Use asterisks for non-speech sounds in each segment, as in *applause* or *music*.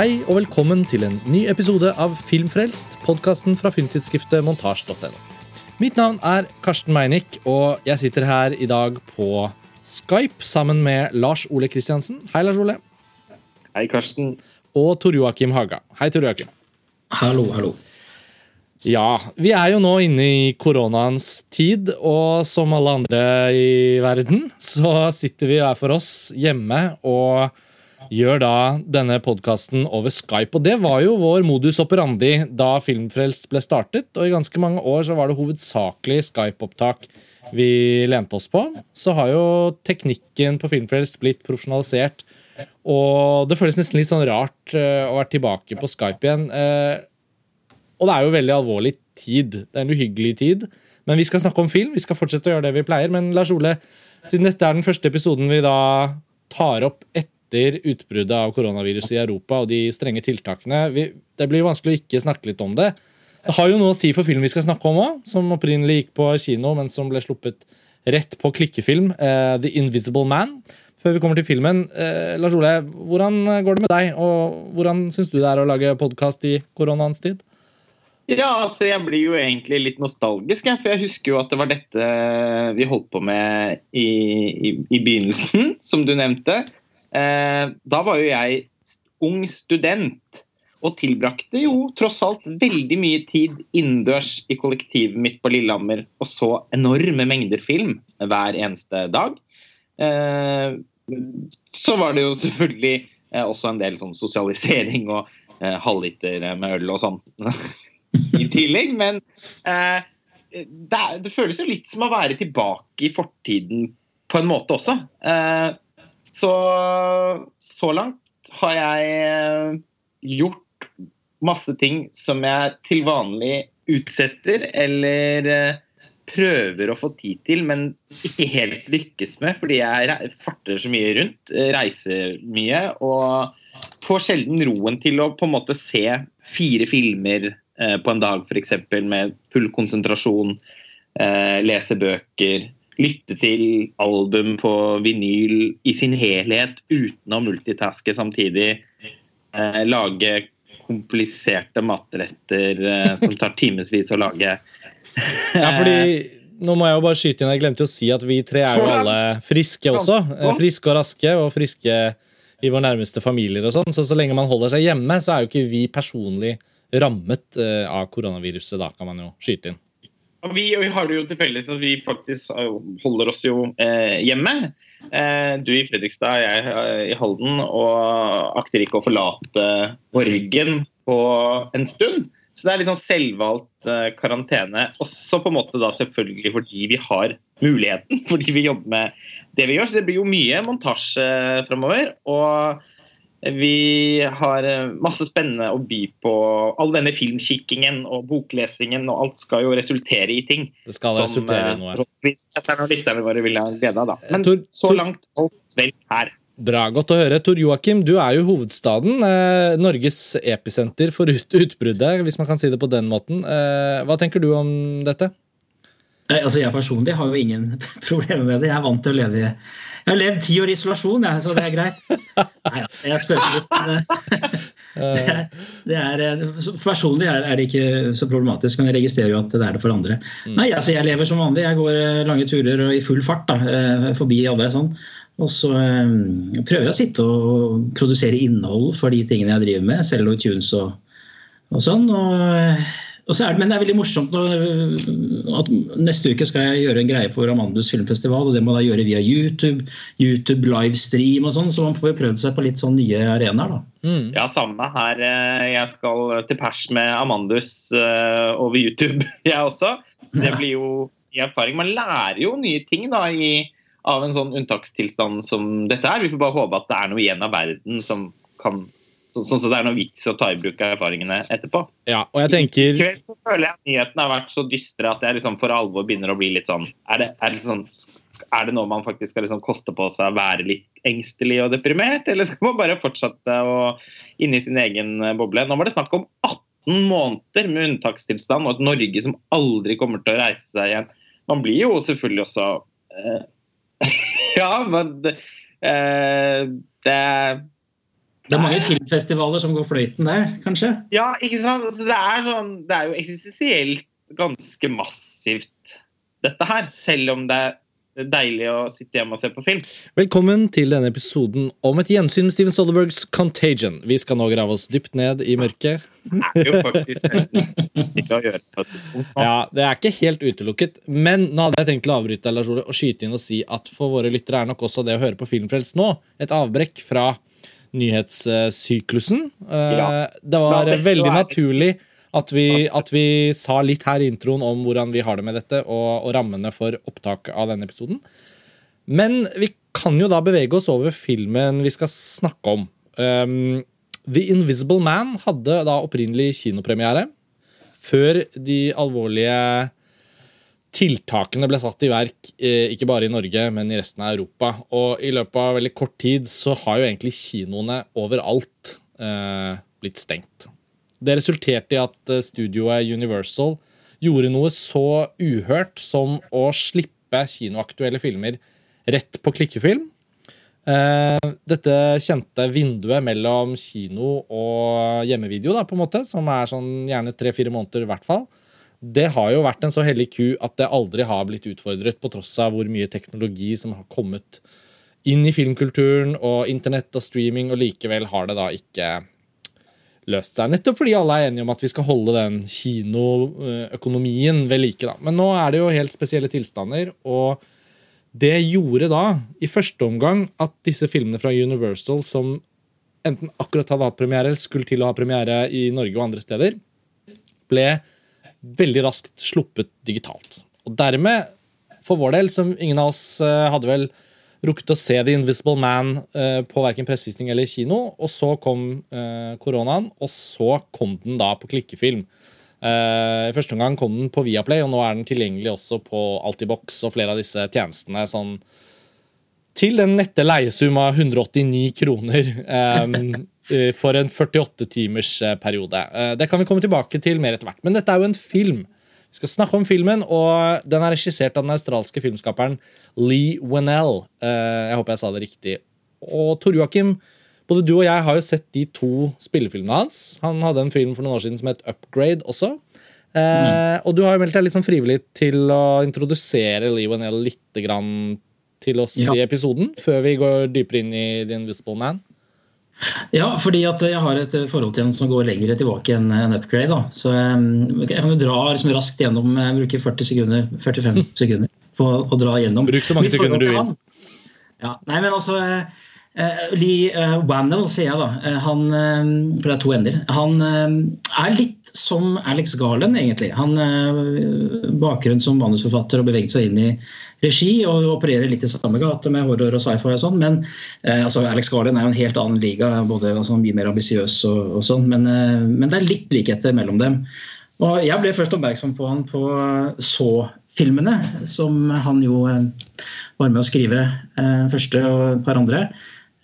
Hei og velkommen til en ny episode av Filmfrelst, podkasten fra filmtidsskriftet montasj.no. Mitt navn er Karsten Meinick, og jeg sitter her i dag på Skype sammen med Lars Ole Kristiansen. Hei, Lars Ole. Hei, Karsten. Og Tor Joakim Haga. Hei, Tor Joakim. Hallo, hallo. Ja, vi er jo nå inne i koronaens tid, og som alle andre i verden, så sitter vi hver for oss hjemme og gjør da denne podkasten over Skype. Og det var jo vår modus operandi da Filmfrelst ble startet, og i ganske mange år så var det hovedsakelig Skype-opptak vi lente oss på. Så har jo teknikken på Filmfrelst blitt profesjonalisert, og det føles nesten litt sånn rart uh, å være tilbake på Skype igjen. Uh, og det er jo veldig alvorlig tid. Det er en uhyggelig tid. Men vi skal snakke om film. Vi skal fortsette å gjøre det vi pleier. Men Lars Ole, siden dette er den første episoden vi da tar opp etter utbruddet av koronaviruset i Europa og de strenge tiltakene vi, Det blir vanskelig å ikke snakke litt om det. Det har jo noe å si for film vi skal snakke om òg, som opprinnelig gikk på kino, men som ble sluppet rett på klikkefilm. Uh, The Invisible Man. Før vi kommer til filmen, uh, Lars Ole, hvordan går det med deg? Og hvordan syns du det er å lage podkast i koronaens tid? Ja, altså jeg blir jo egentlig litt nostalgisk, jeg, for jeg husker jo at det var dette vi holdt på med i, i, i begynnelsen, som du nevnte. Eh, da var jo jeg ung student og tilbrakte jo tross alt veldig mye tid innendørs i kollektivet mitt på Lillehammer og så enorme mengder film hver eneste dag. Eh, så var det jo selvfølgelig eh, også en del sånn sosialisering og halvliter med øl og sånn. *laughs* i tillegg. Men det, føles jo litt som å være tilbake i fortiden på en måte også. Så så langt har jeg eh, gjort masse ting som jeg til vanlig utsetter eller eh, prøver å få tid til, men ikke helt lykkes med fordi jeg farter så mye rundt, reiser mye og får sjelden roen til å på en måte se fire filmer Eh, på en dag f.eks. med full konsentrasjon, lese bøker, lytte til album på vinyl i sin helhet uten å multitaske samtidig, eh, lage kompliserte matretter som tar timevis å lage. ja, fordi nå må jeg jo bare skyte inn, jeg glemte å si at vi tre er jo alle friske også. Friske og raske og friske i vår nærmeste familier og sånn. Så så lenge man holder seg hjemme, så er jo ikke vi personlig rammet eh, av koronaviruset, da, kan man jo skyte inn. Vi, vi har det jo til felles at vi faktisk holder oss jo eh, hjemme. Eh, du i Fredrikstad, jeg eh, i Halden, og akter ikke å forlate Borgen på en stund. Så det er litt sånn selvvalgt eh, karantene. Også på en måte da selvfølgelig fordi vi har muligheten, *laughs* fordi vi jobber med det vi gjør. Så det blir jo mye montasje framover. Og vi har eh, masse spennende å by på. All denne filmkikkingen og boklesingen og alt skal jo resultere i ting. Det skal som, resultere i noe. Når lytterne våre vil ha glede av. Da. Men Tor, så langt alt vel her. Bra, godt å høre. Tor Joakim, du er jo hovedstaden. Eh, Norges episenter for ut utbruddet, hvis man kan si det på den måten. Eh, hva tenker du om dette? Altså Jeg personlig har jo ingen *laughs* problemer med det. Jeg er vant til å leve i jeg har levd ti år i isolasjon, jeg, så det er greit. Nei, jeg spøker litt. Det, det er, personlig er, det ikke så problematisk, men jeg registrerer jo at det er det for andre. Mm. Nei, altså Jeg lever som vanlig. Jeg går eh, lange turer og i full fart da, eh, forbi alle. sånn. Og så um, prøver jeg å sitte og produsere innhold for de tingene jeg driver med. Selge og tunes og, og sånn. og er det, men det er veldig morsomt at neste uke skal jeg gjøre en greie for Amandus filmfestival. og Det må jeg gjøre via YouTube, YouTube livestream og sånn, så man får prøvd seg på litt sånn nye arenaer. da. Mm. Ja, samme her. Eh, jeg skal til pers med Amandus eh, over YouTube, *laughs* jeg også. Så det blir jo i erfaring. Man lærer jo nye ting da i, av en sånn unntakstilstand som dette er. Vi får bare håpe at det er noe igjen av verden som kan Sånn så, så, det er noe vits å ta i bruk erfaringene etterpå. Ja, og jeg tenker... I kveld så føler jeg at nyhetene har vært så dystre at jeg liksom for alvor begynner å bli litt sånn Er det, er det, sånn, er det noe man faktisk skal liksom koste på seg å være litt engstelig og deprimert, eller skal man bare fortsette å inne i sin egen boble? Nå var det snakk om 18 måneder med unntakstilstand og et Norge som aldri kommer til å reise seg igjen. Man blir jo selvfølgelig også eh, *laughs* Ja, men eh, det Det er mange filmfestivaler som går fløyten der, kanskje? Ja, ikke sant? Altså, det, er sånn, det er jo eksistensielt ganske massivt, dette her. Selv om det er deilig å sitte hjemme og se på film. Velkommen til denne episoden om et gjensyn med Steven Soderbergs Contagion. Vi skal nå grave oss dypt ned i mørket. Det er jo faktisk til å gjøre på et tidspunkt. Ja, Det er ikke helt utelukket, men nå hadde jeg tenkt å avbryte deg, Lars Ole, og skyte inn og si at for våre lyttere er nok også det å høre på Filmfrelst nå et avbrekk fra nyhetssyklusen. Eh, Ja. Det var veldig naturlig at vi, at vi sa litt her i introen om hvordan vi har det med dette, og, og rammene for opptak av denne episoden. Men vi kan jo da bevege oss over filmen vi skal snakke om. Um, The Invisible Man hadde da opprinnelig kinopremiere. Før de alvorlige tiltakene ble satt i verk, eh, ikke bare i Norge, men i resten av Europa. Og i løpet av veldig kort tid så har jo egentlig kinoene overalt eh, blitt stengt. Det resulterte i at eh, studioet Universal gjorde noe så uhørt som å slippe kinoaktuelle filmer rett på klikkefilm. Eh, dette kjente vinduet mellom kino og hjemmevideo, da, på en måte, som er sånn gjerne tre-fire måneder i hvert fall, det har jo vært en så hellig ku at det aldri har blitt utfordret, på tross av hvor mye teknologi som har kommet inn i filmkulturen og internett og streaming, og likevel har det da ikke løst seg. Nettopp fordi alle er enige om at vi skal holde den kinoøkonomien ved like. da. Men nå er det jo helt spesielle tilstander, og det gjorde da i første omgang at disse filmene fra Universal, som enten akkurat hadde hatt premiere eller skulle til å ha premiere i Norge og andre steder, ble veldig raskt sluppet digitalt. Og dermed, for vår del, som ingen av oss eh, hadde vel rukket å se The Invisible Man eh, på verken pressevisning eller kino, og så kom eh, koronaen, og så kom den da på klikkefilm. I første omgang kom den på Viaplay, og nå er den tilgjengelig også på Altibox og flere av disse tjenestene. sånn til den nette leiesum av 189 kroner eh, for en 48 timers eh, periode. Eh, det kan vi komme tilbake til mer etter hvert. Men dette er jo en film. Vi skal snakke om filmen, og den er regissert av den australske filmskaperen Lee Wennell. Eh, jeg håper jeg sa det riktig. Og Tor Joakim, både du og jeg har jo sett de to spillefilmene hans. Han hadde en film for noen år siden som het Upgrade også. Eh, Og du har jo meldt deg litt sånn frivillig til å introdusere Lee Wennell litt grann til oss Ja. i episoden, før vi går dypere inn i The Invisible Man. Ja, fordi at jeg har et forhold til en som går lenger tilbake enn en upgrade. Da. Så um, jeg kan jo dra liksom raskt gjennom, jeg bruker 40 sekunder, 45 sekunder på å dra gjennom. Bruk så mange sekunder du vil. Ja, nei, men altså eh, Lee eh, Wannell, sier jeg da. Eh, han, eh, for det er to ender. Han eh, er litt som Alex Garland, egentlig. Han uh, bakgrunn som manusforfatter og beveget seg inn i regi og opererer litt i samme gate med horror og sci-fi og sånn. Men eh, altså, Alex Garland er jo en helt annen liga, både altså, mye mer ambisiøs og, og sånn. Men, eh, men det er litt likheter mellom dem. Og jeg ble først oppmerksom på han på Så-filmene, som han jo eh, var med å skrive eh, første og et par andre.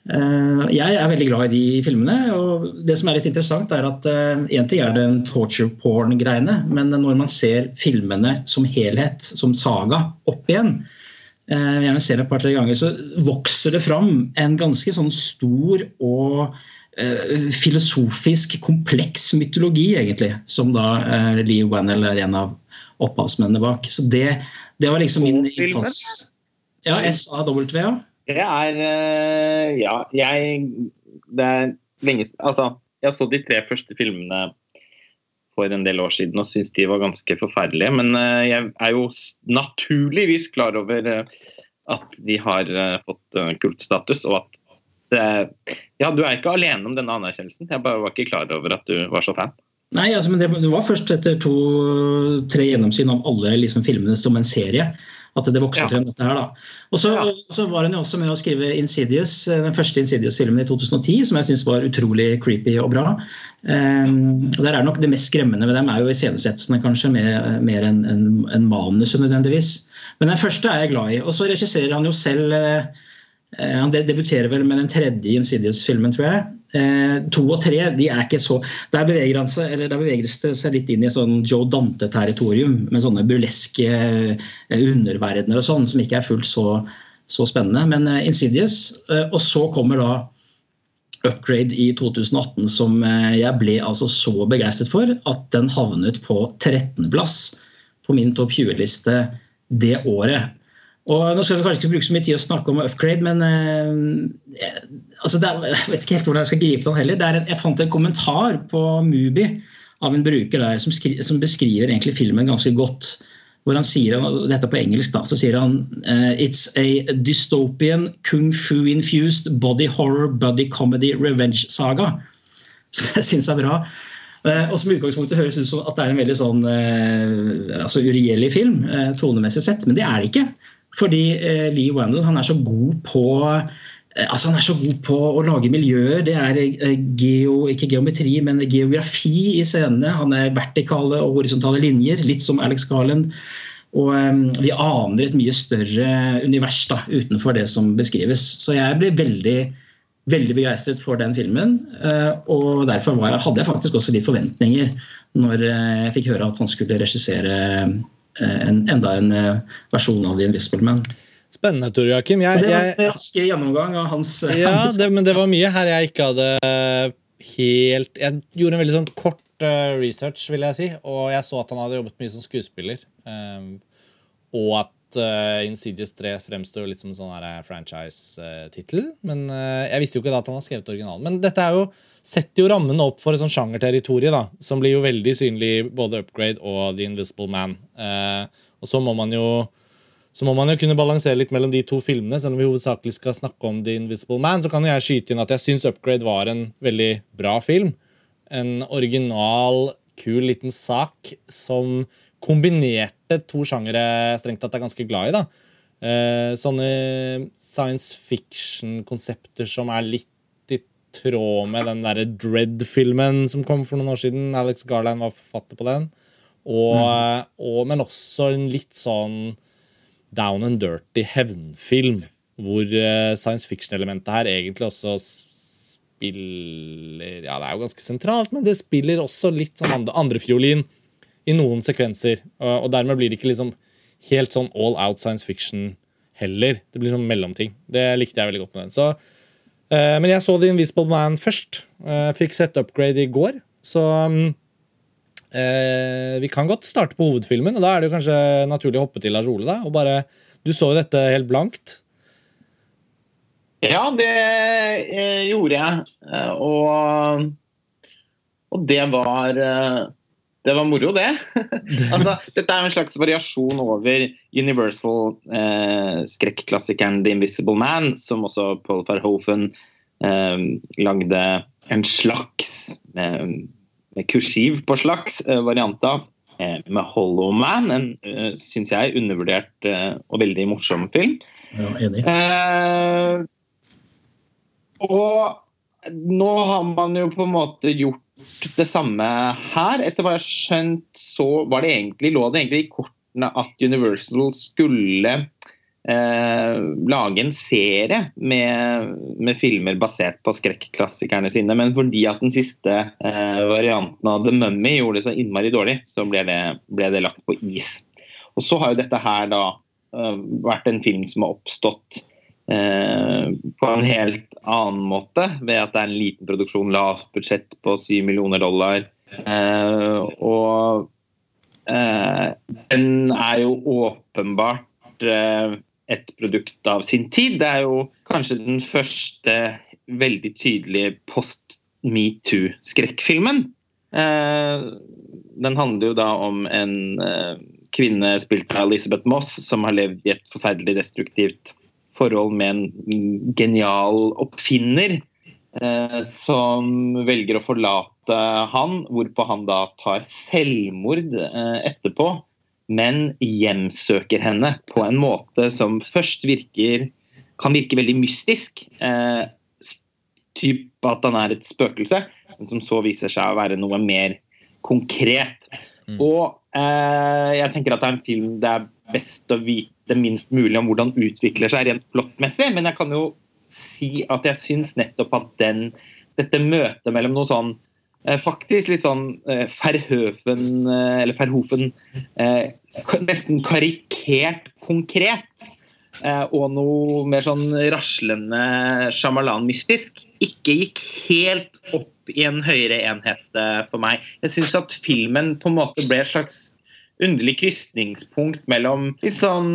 Eh, jeg er veldig glad i de filmene. og Det som er litt interessant, er at én ting er den torture porn-greiene, men når man ser filmene som helhet, som saga, opp igjen, eh, gjerne ser det et par-tre ganger, så vokser det fram en ganske sånn stor og eh, filosofisk kompleks mytologi, egentlig, som da eh, Lee Wannell er en av opphavsmennene bak. Så det, det var liksom min innfalls... Ja, SAW, ja. Det er eh, Ja, jeg Det er lenge Altså, jeg så de tre første filmene for en del år siden og syntes de var ganske forferdelige. Men eh, jeg er jo naturligvis klar over eh, at de har fått kultstatus, og at det Ja, du er ikke alene om denne anerkjennelsen. Jeg bare var ikke klar over at du var så fan. Nei, altså, men det, det var først etter to-tre gjennomsyn av alle liksom, filmene som en serie at det vokste Ja. frem dette her. da. Og så, Ja. så var hun jo også med å skrive Insidious, eh, den første Insidious-filmen i 2010, som jeg syns var utrolig creepy og bra. Um, der er nok Det mest skremmende ved dem er jo iscenesettelsene, kanskje, mer, mer enn en, en manuset nødvendigvis. Men den første er jeg glad i. Og så regisserer han jo selv Eh, Han debuterer vel med den tredje Insidious-filmen, tror jeg. Eh, to og tre de er ikke så Der beveger han seg, eller der beveger det seg litt inn i sånn Joe Dante-territorium, med sånne burleske eh, underverdener og sånn, som ikke er fullt så, så spennende. Men eh, Insidious, og så kommer da Upgrade i 2018 som jeg ble altså så begeistret for at den havnet på 13.-plass på min topp 20-liste det året. Og nå skal vi kanskje ikke bruke så mye tid å snakke om upgrade, men eh, altså er, jeg vet ikke helt hvordan jeg skal gripe den heller. En, jeg fant en kommentar på Mubi av en bruker der som, skri, som, beskriver egentlig filmen ganske godt. Hvor han sier, dette på engelsk da, så sier han uh, It's a dystopian kung fu-infused body horror buddy comedy revenge saga. *laughs* Som jeg syns er bra. Uh, og som utgangspunktet høres ut som at det er en veldig sånn eh, altså uregjerlig film, tonemessig sett, men det er det ikke. Fordi eh, Lee Wandel han er så god på eh, altså Han er så god på å lage miljøer. Det er eh, geo, ikke geometri, men geografi i scenene. Han er vertikale og horisontale linjer, litt som Alex Garland. Og um, vi aner et mye større univers da, utenfor det som beskrives. Så jeg ble veldig veldig begeistret for den filmen. Og derfor jeg, hadde jeg faktisk også litt forventninger når jeg fikk høre at han skulle regissere en, enda en eh, versjon av The Invisible Man. Spennende, Tor Joakim. Jeg, en rask gjennomgang av hans eh, Ja, det, men det var mye her jeg ikke hadde helt Jeg gjorde en veldig sånn kort research, vil jeg si, og jeg så at han hadde jobbet mye som skuespiller. Og at uh, Insidious 3 fremstår litt som en sånn franchise-tittel. Men uh, jeg visste jo ikke da at han har skrevet originalen. Men dette er jo setter jo rammene opp for et sånt sjangerterritorium da, som blir jo veldig synlig i både Upgrade og The Invisible Man. Uh, og så må man jo så må man jo kunne balansere litt mellom de to filmene. Selv om vi hovedsakelig skal snakke om The Invisible Man, så kan jo jeg skyte inn at jeg syns Upgrade var en veldig bra film. En original, kul liten sak som kombinerte to sjangere strengt tatt er ganske glad i. da. Eh, sånne science fiction-konsepter som er litt i tråd med den derre Dread-filmen som kom for noen år siden. Alex Garland var forfatter på den. Og, mm. og, men også en litt sånn down and dirty hevnfilm. Hvor uh, science fiction-elementet her egentlig også spiller Ja, det er jo ganske sentralt, men det spiller også litt sånn andre, andrefiolin i noen sekvenser. Og, og, dermed blir det ikke liksom helt sånn all out science fiction heller. Det blir sånn mellomting. Det likte jeg veldig godt med den. Så uh, men jeg så The Invisible Man først. Uh, fikk sett Upgrade i går. Så um, vi kan godt starte på hovedfilmen, og da er det jo kanskje naturlig å hoppe til Lars Ole. da, og bare, Du så jo dette helt blankt. Ja, det gjorde jeg. Og, og det var det var moro, det. *laughs* altså, dette er en slags variasjon over Universal-skrekkklassikeren eh, The Invisible Man, som også Paul Verhoeven eh, lagde en slags, med, med kursiv på slags, eh, variant av. Eh, med Hollow Man, en eh, syns jeg undervurdert og veldig morsom film. Ja, enig. Og nå har man jo på en måte gjort det samme her. Etter hva jeg har skjønt, så var det egentlig, lå det egentlig i kortene at Universal skulle eh, lage en serie med, med, filmer basert på skrekklassikerne sine. Men fordi at den siste eh, varianten av The Mummy gjorde det så innmari dårlig, så ble det, ble det lagt på is. Og så har jo dette her da eh, vært en film som har oppstått på en helt annen måte, ved at det er en liten produksjon, lavt budsjett på 7 millioner dollar. Eh, og eh, den er jo åpenbart et produkt av sin tid. Det er jo kanskje den første veldig tydelige post metoo-skrekkfilmen. Den handler jo da om en kvinne spilt av Elizabeth Moss som har levd i et forferdelig destruktivt forhold med en genial oppfinner eh, som velger å forlate han, hvorpå han da tar selvmord eh, etterpå, men hjemsøker henne på en måte som først virker kan virke veldig mystisk. Eh, typ at han er et spøkelse, men som så viser seg å være noe mer konkret. Mm. Og eh, jeg tenker at det er en film det er best å vite minst mulig om hvordan utvikler seg rent plottmessig, men jeg kan jo si at jeg syns nettopp at den, dette møtet mellom noe sånn eh, faktisk litt sånn eh, Verhoeven, eh, eller Verhoeven nesten karikert konkret, og noe mer sånn raslende sjamalan-mystisk. ikke gikk helt opp i en høyere enhet for meg. Jeg syns at filmen på en måte ble et slags underlig krysningspunkt mellom sånn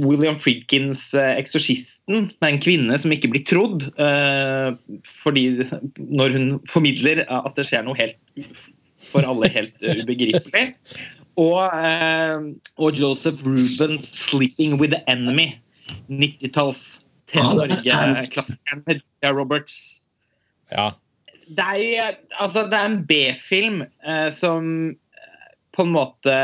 William Friedkins eh, 'Eksorsisten', med en kvinne som ikke blir trodd eh, fordi når hun formidler at det skjer noe helt for alle helt ubegripelig. Og, eh, og Joseph Rubens 'Sleeping with the Enemy'. 90-talls Norge-klassikeren med Roberts. Ja. Det er, altså, det er en B-film som på en måte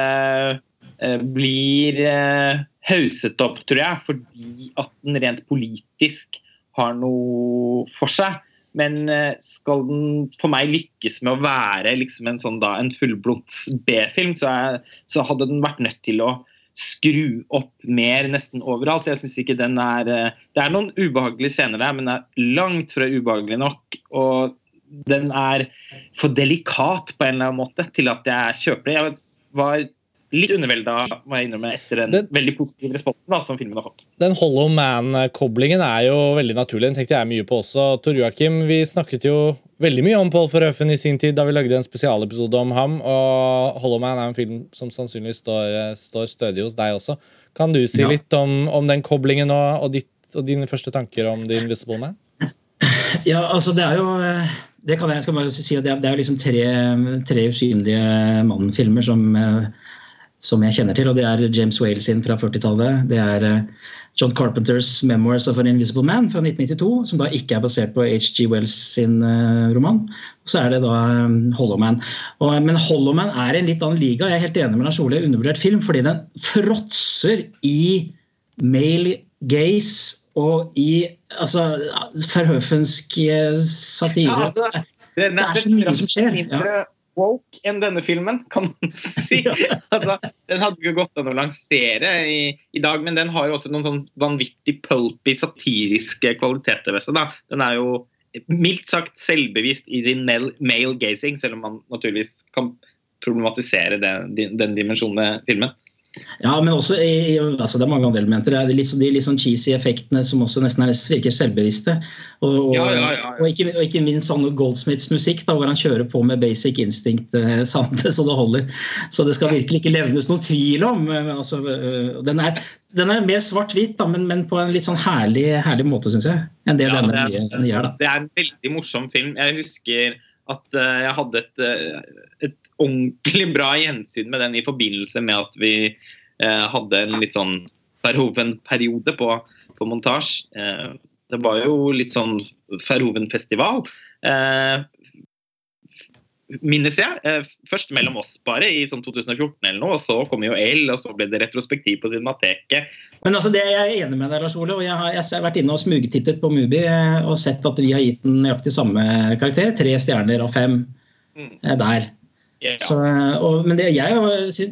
eh, blir eh, hauset opp, tror jeg, fordi at den rent politisk har noe for seg. Men eh, skal den for meg lykkes med å være liksom en, sånn, da, en fullblods B-film, så, så, hadde den vært nødt til å skru opp mer nesten overalt. Jeg synes ikke den er Det er noen ubehagelige scener der, men det er langt fra ubehagelig nok. Og den er for delikat på en eller annen måte til at jeg kjøper det. Jeg var litt undervelda må jeg innrømme, etter den, den veldig positive responsen da, som filmen har fått. Den Hollow Man-koblingen er jo veldig naturlig. Den tenkte jeg mye på også. Tor Joakim, vi snakket jo veldig mye om Paul Verhoeven i sin tid da vi lagde en spesialepisode om ham. Og Hollow Man er en film som sannsynligvis står, står stødig hos deg også. Kan du si ja. litt om, om, den koblingen og, og, ditt, og, dine første tanker om The Invisible Man? Ja, altså det er jo det kan jeg, skal bare si det er, det er liksom tre, tre usynlige mannfilmer som, eh, som, jeg kjenner til. og Det er James Whale sin fra 40-tallet. Det er eh, John Carpenters 'Memoirs of an Invisible Man' fra 1992, som da ikke er basert på H.G. Wells sin uh, roman. Og så er det da Hollowman. Hollow Man. Og, men Hollow Man er en litt annen liga. Jeg er helt enig med Lars Ole, undervurdert film, fordi den fråtser i male gaze og i altså, forhøfensk satire. Ja, altså, det, det, er så mye som skjer. Ja. Woke enn denne filmen, kan man si. *laughs* altså, den hadde jo gått an å lansere i, i, dag, men den har jo også noen sånn vanvittig pulpy, satiriske kvaliteter ved seg. Den er jo mildt sagt selvbevisst i sin male gazing, selv om man naturligvis kan problematisere den, den dimensjonen ved filmen. Ja, men også i, altså det er mange andre elementer. Det er litt, de litt sånn cheesy effektene som også nesten er, virker selvbevisste. Og, og, ja, ja, ja, og, ikke, og ikke, minst sånn Goldsmiths musikk, da, hvor han kjører på med basic instinct eh, *laughs* så det holder. Så det skal virkelig ikke levnes noen tvil om. Eh, altså, eh, den, er, den er mer svart-hvit, men, men, på en litt sånn herlig, herlig måte, syns jeg. enn det denne er, nye, gjør. da. Det er en veldig morsom film. Jeg husker at jeg hadde et ordentlig bra gjensyn med den i forbindelse med at vi eh, hadde en litt sånn Ferhoven-periode på, på montasje. Eh, det var jo litt sånn Ferhoven-festival. Eh, minnes jeg. Eh, først mellom oss, bare, i sånn 2014 eller noe. Og så kom jo L, og så ble det retrospektiv på Cinemateket. Men altså, det Jeg er enig med deg, Lars Ole. og Jeg har, jeg har vært inne og smugtittet på Mubi eh, og sett at vi har gitt den nøyaktig samme karakter. Tre stjerner av fem mm. Eh, der. Yeah. Så, og, men det, jeg,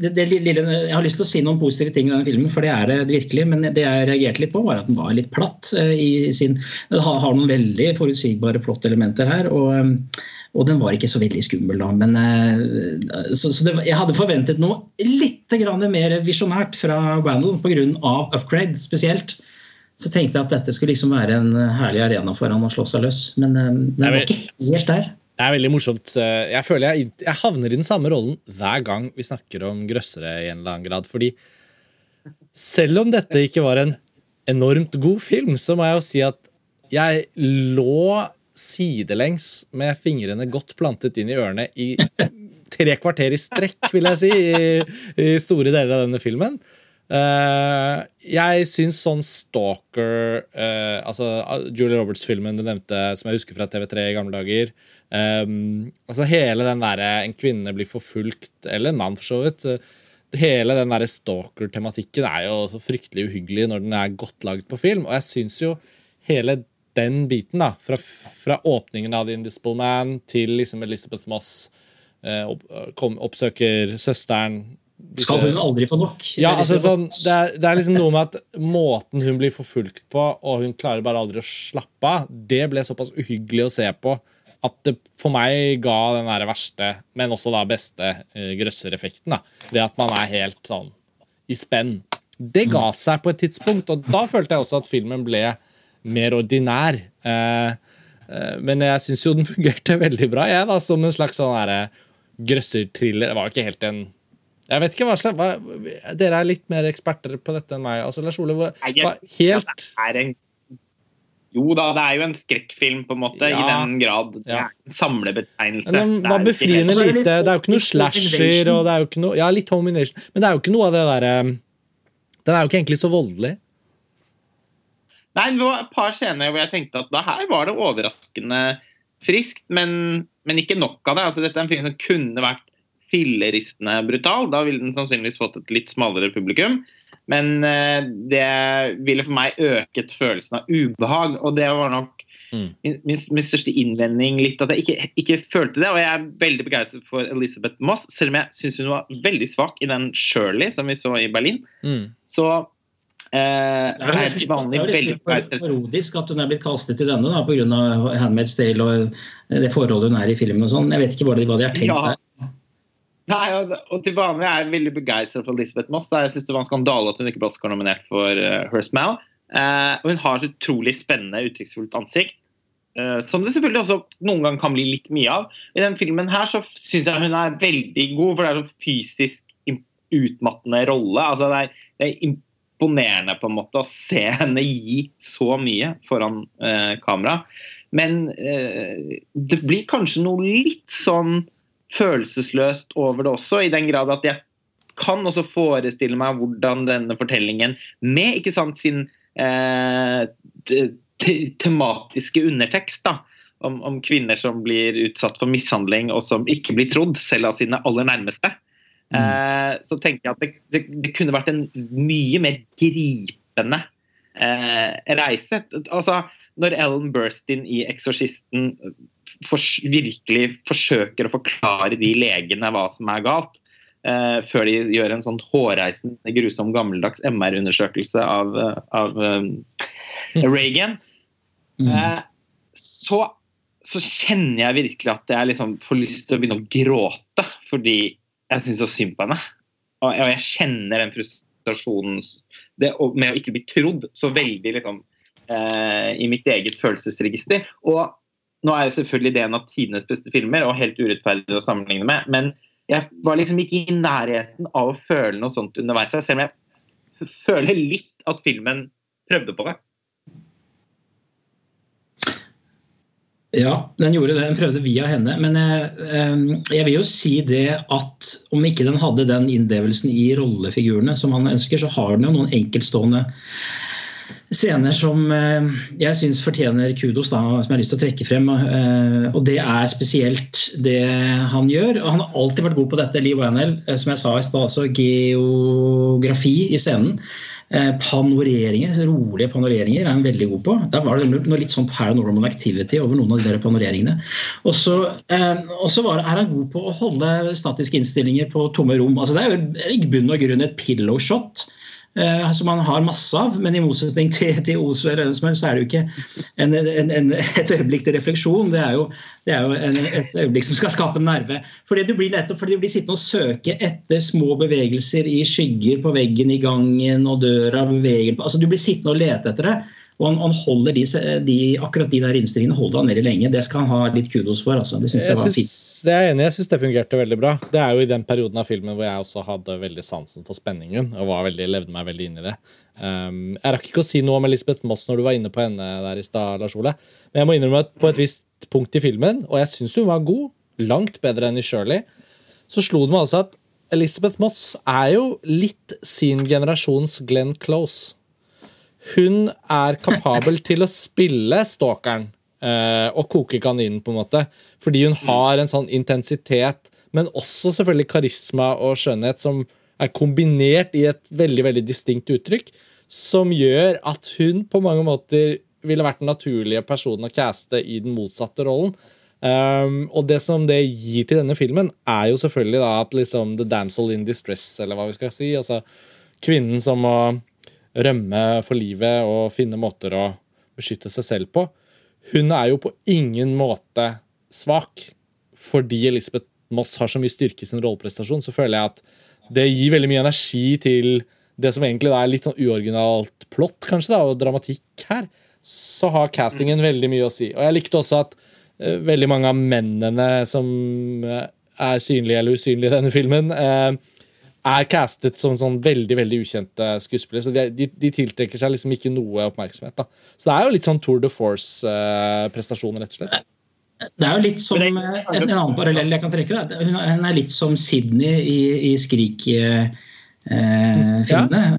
det, det, lille, jeg, har lyst til å si noen positive ting i denne filmen, for det er det virkelig. Men det jeg reagerte litt på, var at den var litt platt. Uh, i sin, Den har, har, noen veldig forutsigbare plottelementer her. Og, um, og, den var ikke så veldig skummel, da. Men, så, så, det, jeg hadde forventet noe litt mer visjonært fra Randall pga. upgrade spesielt. Så tenkte jeg at dette skulle liksom være en herlig arena for han å slå seg løs. Men det den var ikke helt der. Det er veldig morsomt. Eh, jeg føler jeg, jeg, havner i den samme rollen hver gang vi snakker om grøssere i en eller annen grad. Fordi selv om dette ikke var en enormt god film, så må jeg jo si at jeg lå sidelengs med fingrene godt plantet inn i ørene i tre kvarter i strekk, vil jeg si, i, i store deler av denne filmen. Uh, jeg syns sånn Stalker uh, Altså Julie Roberts-filmen du nevnte, som jeg husker fra TV3 i gamle dager. Um, altså Hele den derre en kvinne blir forfulgt, eller en mann for så vidt. Hele den derre stalker-tematikken er jo så fryktelig uhyggelig når den er godt laget på film. Og jeg syns jo hele den biten, da, fra, fra åpningen av The Indisable Man til liksom Elizabeth Moss uh, oppsøker søsteren disse... Skal hun aldri få nok? Ja, altså, sånn, det, er, det, er, liksom noe med at måten hun blir forfulgt på, og hun klarer bare aldri å slappe av, det ble såpass uhyggelig å se på at det for meg ga den der verste, men også da beste uh, grøssereffekten. da, Ved at man er helt sånn i spenn. Det ga seg på et tidspunkt, og da følte jeg også at filmen ble mer ordinær. Uh, uh, men jeg syns jo den fungerte *laughs* veldig bra, jeg, da, som en slags sånn grøsserthriller. Det var jo ikke helt en jeg vet ikke hva slags hva, Dere er litt mer eksperter på dette enn meg. Altså, Lars Ole, hva, hva, helt en, Jo da, det er jo en skrekkfilm, på en måte, ja, i den grad. Det er en samlebetegnelse. Men det var befriende lite. Det er jo ikke noe slasher og det er jo ikke noe Ja, litt Home Invasion, men det er jo ikke noe av det derre eh, Den er jo ikke egentlig så voldelig. Nei, det var et par scener hvor jeg tenkte at da her var det overraskende friskt, men, men ikke nok av det. Altså, dette er en film som kunne vært filleristende brutal. Da ville den sannsynligvis fått et litt smalere publikum. Men eh, det ville for meg øket følelsen av ubehag, og det var nok mm. min, min, største innvending. litt At jeg ikke, ikke, følte det. Og jeg er veldig begeistret for Elisabeth Moss, selv om jeg syns hun var veldig svak i den Shirley som vi så i Berlin. Mm. Så Eh, det er jo vanlig, litt parodisk at hun er blitt kastet til denne pga. Handmaid's Tale og det forholdet hun er i filmen. og sånn. Jeg vet ikke hva de, hva de har tenkt ja. der. Nei, og, og til vanlig er jeg veldig begeistret for Elisabeth Moss. Jeg synes det var en skandale at hun ikke ble Oscar-nominert for uh, Her Smell. Uh, hun har så utrolig spennende, uttrykksfullt ansikt. Uh, som det selvfølgelig også noen ganger kan bli litt mye av. I den filmen her så syns jeg hun er veldig god, for det er en fysisk utmattende rolle. Altså, det, er, det er imponerende på en måte å se *laughs* henne gi så mye foran uh, kamera. Men det blir kanskje noe litt sånn følelsesløst over det også, i den grad at jeg kan også forestille meg hvordan denne fortellingen, med ikke sant, sin eh, tematiske undertekst da, om, om, kvinner som blir utsatt for mishandling og som ikke blir trodd, selv av sine aller nærmeste, mm. eh, så tenker jeg at det, det, det, kunne vært en mye mer gripende eh, reise. Altså, når Ellen Burstyn i 'Eksorsisten' for, virkelig forsøker å forklare de legene hva som er galt, eh, før de gjør en sånn hårreisende, grusom, gammeldags MR-undersøkelse av, av um, Reagan, uh, så, så, kjenner jeg virkelig at jeg liksom får lyst til å begynne å gråte fordi jeg syns så synd på henne. Og, og jeg kjenner den frustrasjonen det, med å ikke bli trodd så veldig liksom, eh, i mitt eget følelsesregister. Og nå er jo selvfølgelig det en av tidenes beste filmer, og helt urettferdig å sammenligne med, men jeg var liksom ikke i nærheten av å føle noe sånt underveis. Selv om jeg føler litt at filmen prøvde på det. Ja, den gjorde det. Den prøvde via henne. Men jeg, eh, jeg, vil jo si det at om ikke den hadde den innlevelsen i rollefigurene som han ønsker, så har den jo noen enkeltstående scener som eh, jeg syns fortjener kudos, da, som jeg har lyst til å trekke frem. Eh, og det er spesielt det han gjør. og Han har alltid vært god på dette, Lee Wanell, eh, som jeg sa i stad. Altså geografi i scenen. Panoreringer, rolige panoreringer er han veldig god på. Der var det noe litt sånn paranormal activity over noen av de der panoreringene. Og så er han god på å holde statiske innstillinger på tomme rom. Altså, det er jo i bunn og grunn et pillow shot eh, som man har masse av. Men i motsetning til, til Ozo eller Ensmel, så er det jo ikke en, en, en, et øyeblikk til refleksjon. Det er jo, det er jo et øyeblikk som skal skape en nerve. Fordi du blir nettopp fordi du blir sittende og søke etter små bevegelser i skygger på veggen i gangen og døra beveger altså Du blir sittende og lete etter det. Og han, han holder de, de, akkurat de der innstillingene holder han veldig lenge. Det skal han ha litt kudos for. Altså. Det synes jeg, jeg var fint. Det er enig. Jeg syns det fungerte veldig bra. Det er jo i den perioden av filmen hvor jeg også hadde veldig sansen for spenningen. og var veldig, levde meg veldig inn i det. Um, jeg rakk ikke å si noe om Elisabeth Moss når du var inne på henne der i stad, Lars Ole. Men jeg må innrømme at på et visst punkt i filmen, og jeg syns hun var god, langt bedre enn i Shirley, så slo det meg altså at Elisabeth Moss er jo litt sin generasjons Glenn Close hun er kapabel til å spille stalkeren eh, og koke kaninen, på en måte. Fordi hun har en sånn intensitet, men også selvfølgelig karisma og skjønnhet som er kombinert i et veldig veldig distinkt uttrykk, som gjør at hun på mange måter ville vært den naturlige personen å caste i den motsatte rollen. Um, og det som det gir til denne filmen, er jo selvfølgelig da at liksom the damsel in distress, eller hva vi skal si. altså Kvinnen som må rømme for livet og finne måter å beskytte seg selv på. Hun er jo på ingen måte svak. Fordi Elisabeth Moss har så mye styrke i sin rolleprestasjon, så føler jeg at det gir veldig mye energi til det som egentlig er litt sånn uoriginalt plott kanskje da, og dramatikk her, så har castingen veldig mye å si. Og jeg likte også at uh, veldig mange av mennene som uh, er synlige eller usynlige i denne filmen, uh, er castet som sånn veldig veldig ukjente skuespillere. Så de, de, de, tiltrekker seg liksom ikke noe oppmerksomhet. da. Så det er jo litt sånn Tour de Force-prestasjoner, rett og slett. Det er jo litt som en, en annen parallell jeg kan trekke. Da. Hun er litt som Sydney i, i Skrik-filmene. Eh, ja.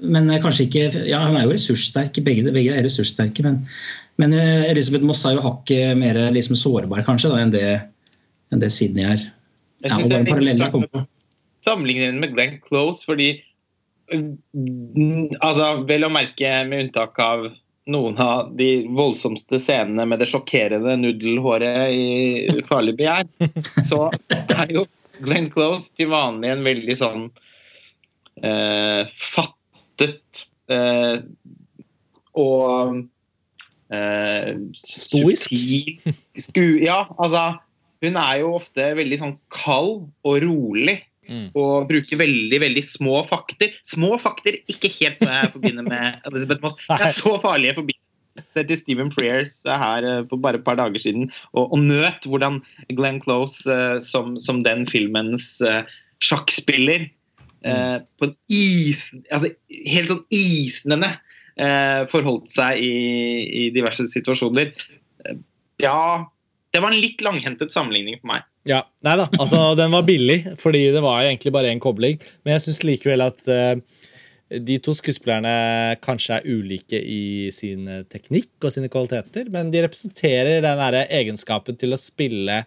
Men kanskje ikke Ja, hun er jo ressurssterk. Begge, begge er ressurssterke. Men, men Elisabeth Moss er jo hakket mer liksom, sårbar kanskje da, enn, det, enn det Sydney er. Ja, og bare parallell jeg kom på sammenligne henne med Glenn Close, fordi mm, altså, Vel å merke med unntak av noen av de voldsomste scenene med det sjokkerende nudelhåret i Farlig begjær, *laughs* så er jo Glenn Close til vanlig en veldig sånn eh, fattet eh, og eh, Stoisk? Sku, ja, altså Hun er jo ofte veldig sånn kald og rolig. Mm. Og bruker veldig veldig små fakter. Små fakter, ikke helt noe jeg forbinder med *laughs* Elizabeth Moss. Det er så farlige forbindelser til Stephen Frears her på bare et par dager siden, og, og nøt hvordan Glenn Close uh, som, som, den filmens sjakkspiller Mm. på en is... Altså helt sånn isnende forholdt seg i, i diverse situasjoner. ja, det var en litt langhentet sammenligning for meg. Ja, nei da, altså Den var billig, fordi det var egentlig bare én kobling. Men jeg syns likevel at uh, de to skuespillerne kanskje er ulike i sin eh, teknikk og sine kvaliteter, men de representerer den der egenskapen til å spille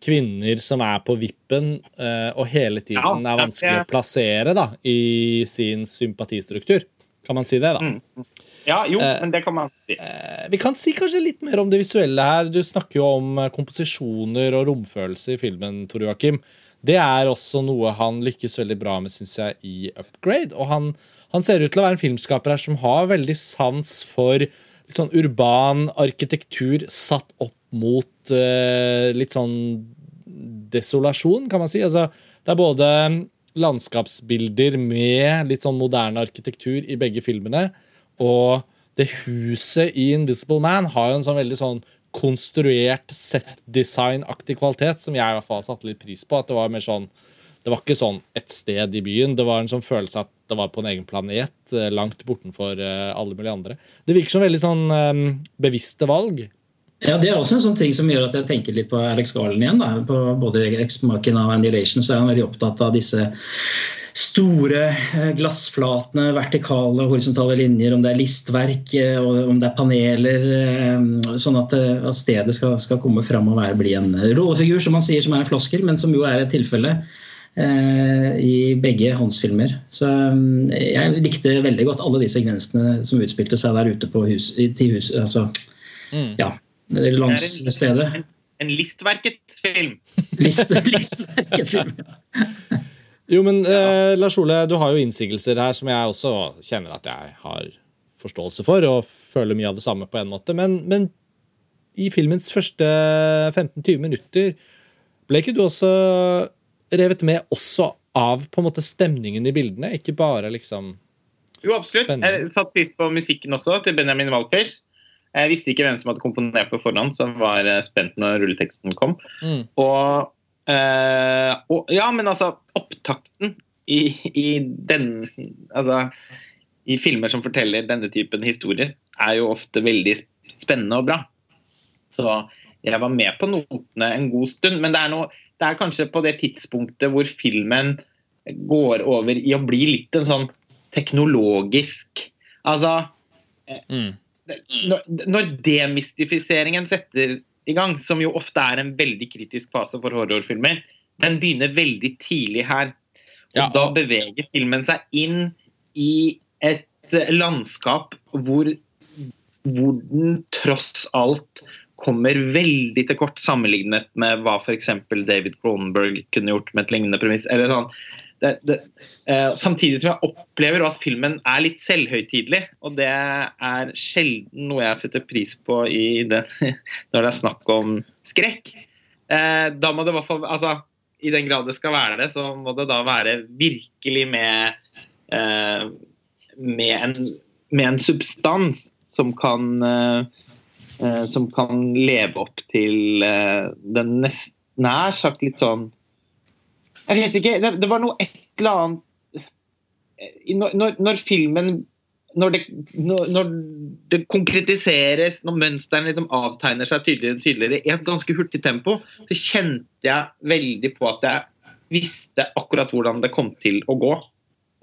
kvinner som er på vippen uh, og hele tiden er vanskelig å plassere da, i sin sympatistruktur. Kan man si det, da? Mm. Ja, jo, eh, men det kan man si. Eh, vi kan si kanskje litt mer om det visuelle her. Du snakker jo om eh, komposisjoner og romfølelse i filmen, Tor Joakim. Det er også noe han lykkes veldig bra med, syns jeg, i Upgrade. Og han, han, ser ut til å være en filmskaper her som har veldig sans for litt sånn urban arkitektur satt opp mot uh, litt sånn desolasjon, kan man si. Altså, det er både landskapsbilder med litt sånn moderne arkitektur i begge filmene. Og det huset i Invisible Man har jo en sånn veldig sånn konstruert set-design-aktig kvalitet, som jeg i hvert fall satte litt pris på. at Det var mer sånn det var ikke sånn et sted i byen. Det var en sånn følelse at det var på en egen planet, eh, langt bortenfor eh, alle mulige andre. Det virker som veldig sånn um, bevisste valg. Ja, Det er også en sånn ting som gjør at jeg tenker litt på Alex Garland igjen. Da. På både X-Machina og Annihilation så er han veldig opptatt av disse store eh, glassflatene, vertikale og horisontale linjer, om det er listverk, eh, om det er paneler. Eh, sånn at, at stedet skal, skal, komme fram og være, bli en rollefigur, som man sier, som er en floskel, men som jo er et tilfelle i begge hans filmer. Så jeg likte veldig godt alle de sekvensene som utspilte seg der ute på hus, til hus, altså, mm. ja, landsstedet. En, en listverket film. List, *laughs* listverket film. Jo, men eh, Lars Ole, du har jo innsigelser her som jeg også kjenner at jeg har forståelse for, og føler mye av det samme på en måte. Men, men i filmens første 15-20 minutter ble ikke du også revet med også av på en måte stemningen i bildene? Ikke bare liksom Jo, absolutt. Spennende. Jeg satte pris på musikken også, til Benjamin Walkers. Jeg visste ikke hvem som hadde komponert på forhånd, så var spent når rulleteksten kom. Mm. Og eh, og, ja, men altså Opptakten i, i den Altså i filmer som forteller denne typen historier, er jo ofte veldig spennende og bra. Så jeg var med på notene en god stund. Men det er, noe, det er kanskje på det tidspunktet hvor filmen går over i å bli litt en sånn teknologisk Altså eh, mm. Når, når demystifiseringen setter i gang, som jo ofte er en veldig kritisk fase for horrorfilmer. Den begynner veldig tidlig her. Og ja. da beveger filmen seg inn i et landskap hvor, hvor den tross alt kommer veldig til kort sammenlignet med hva f.eks. David Cronenberg kunne gjort med et lignende premiss. eller sånn det, det, uh, samtidig som jeg opplever at filmen er litt selvhøytidelig. Og det er sjelden noe jeg setter pris på i det, *laughs* når det er snakk om skrekk. Uh, da må det i hvert fall altså, I den grad det skal være det, så må det da være virkelig med uh, med, en, med en substans som kan Som kan leve opp til den nest, nær sagt litt sånn Jeg vet ikke. Det, det var noe et eller annet eh, når, når, når filmen når det, når, det, konkretiseres, når mønstrene liksom avtegner seg tydeligere og tydeligere i et ganske hurtig tempo, så kjente jeg veldig på at jeg visste akkurat hvordan det kom til å gå.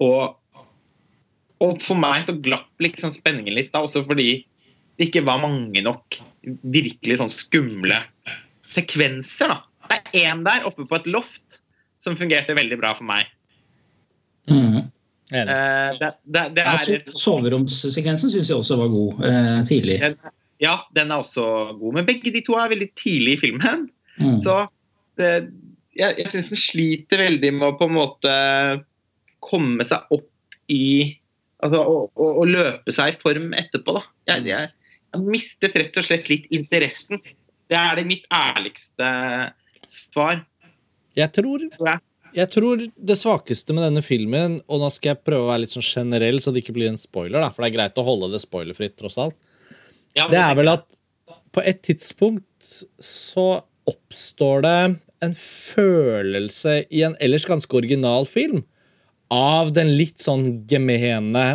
Og, og for meg så glapp liksom spenningen litt, da, også fordi det ikke var mange nok virkelig sånn skumle sekvenser. da. Det er én der oppe på et loft som fungerte veldig bra for meg. Mm. Eh, det, det, det er so Soveromssekvensen syns jeg også var god eh, tidlig. den, ja, den er også god. Men begge de to er veldig tidlig i filmen. Mm. Så det, jeg, jeg syns den sliter veldig med å på en måte komme seg opp i Altså å, å, å løpe seg i form etterpå, da. Jeg, jeg, jeg mistet rett og slett litt interessen. Det er det mitt ærligste svar. Jeg tror, jeg tror det svakeste med denne filmen Og nå skal jeg prøve å være litt sånn generell, så det ikke blir en spoiler, da, for det er greit å holde det spoilerfritt, tross alt. Ja, Det er vel at på et tidspunkt så oppstår det en følelse i en ellers ganske original film av den litt sånn gemene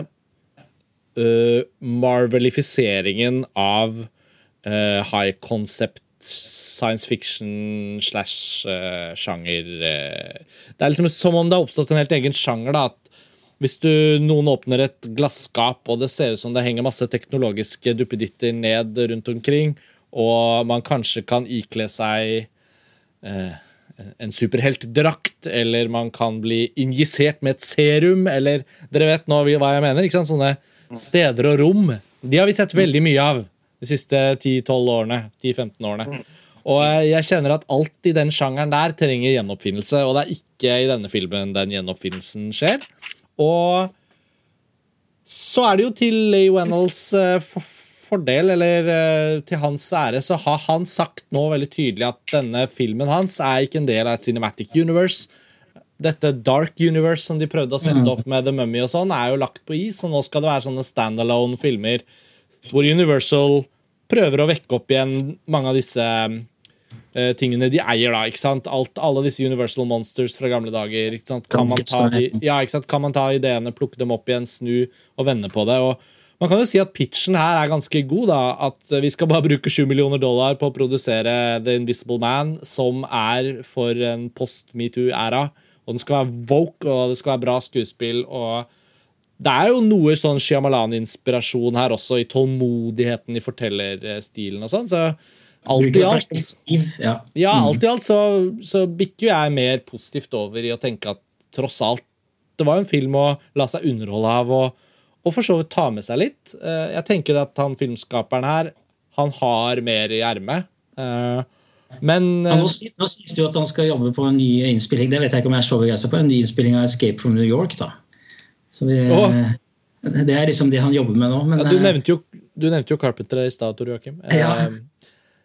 uh, marvelifiseringen av uh, high concept science fiction slash uh, sjanger. uh. Det er liksom som om det har oppstått en helt egen sjanger. da, at hvis du, noen åpner et glasskap, og det ser ut som det henger masse teknologiske duppeditter ned rundt omkring, og man kanskje kan ikle seg eh, en superheltdrakt, eller man kan bli injisert med et serum, eller Dere vet nå hva jeg mener? ikke sant? Sånne steder og rom. De har vi sett veldig mye av de siste 10-12 årene. 10-15 årene. Og eh, jeg kjenner at alt i den sjangeren der trenger gjenoppfinnelse, og det er ikke i denne filmen den gjenoppfinnelsen skjer. Og så er det jo til Leigh Wennells eh, fordel, eller eh, til hans ære, så har han sagt nå veldig tydelig at denne filmen hans er ikke en del av et cinematic universe. Dette Dark Universe som de prøvde å sette opp med The Mummy, og sånn, er jo lagt på is. Og nå skal det være sånne standalone filmer hvor Universal prøver å vekke opp igjen mange av disse uh, tingene de eier. da, ikke sant? Alt, alle disse Universal Monsters fra gamle dager. ikke sant? Kan man, ta de, ja, ikke sant? kan man ta ideene, plukke dem opp igjen, snu og vende på det? og man kan jo si at pitchen her er ganske god. da, At vi skal bare bruke 7 millioner dollar på å produsere The Invisible Man, som er for en post-metoo-æra. Og den skal være woke, og det skal være bra skuespill. og Det er jo noe sånn Shyamalan-inspirasjon her også, i tålmodigheten i fortellerstilen og sånn. Så alt i alt ja. ja, alt i alt så, så bikker jeg mer positivt over i å tenke at tross alt Det var jo en film å la seg underholde av og, og for så vidt ta med seg litt. Eh, Jeg tenker at han filmskaperen her, han har mer i ermet. Eh, Men Ja, nå, sier nå sies det jo at han skal jobbe på en ny innspilling det vet jeg ikke om jeg er så begeistra for, en ny innspilling av 'Escape from New York'. da. Så vi, Åh. Det er liksom det han jobber med nå. Men, ja, du, eh, nevnte jo, du nevnte jo Carpenter i stad, Tor Joakim. Eh, Ja.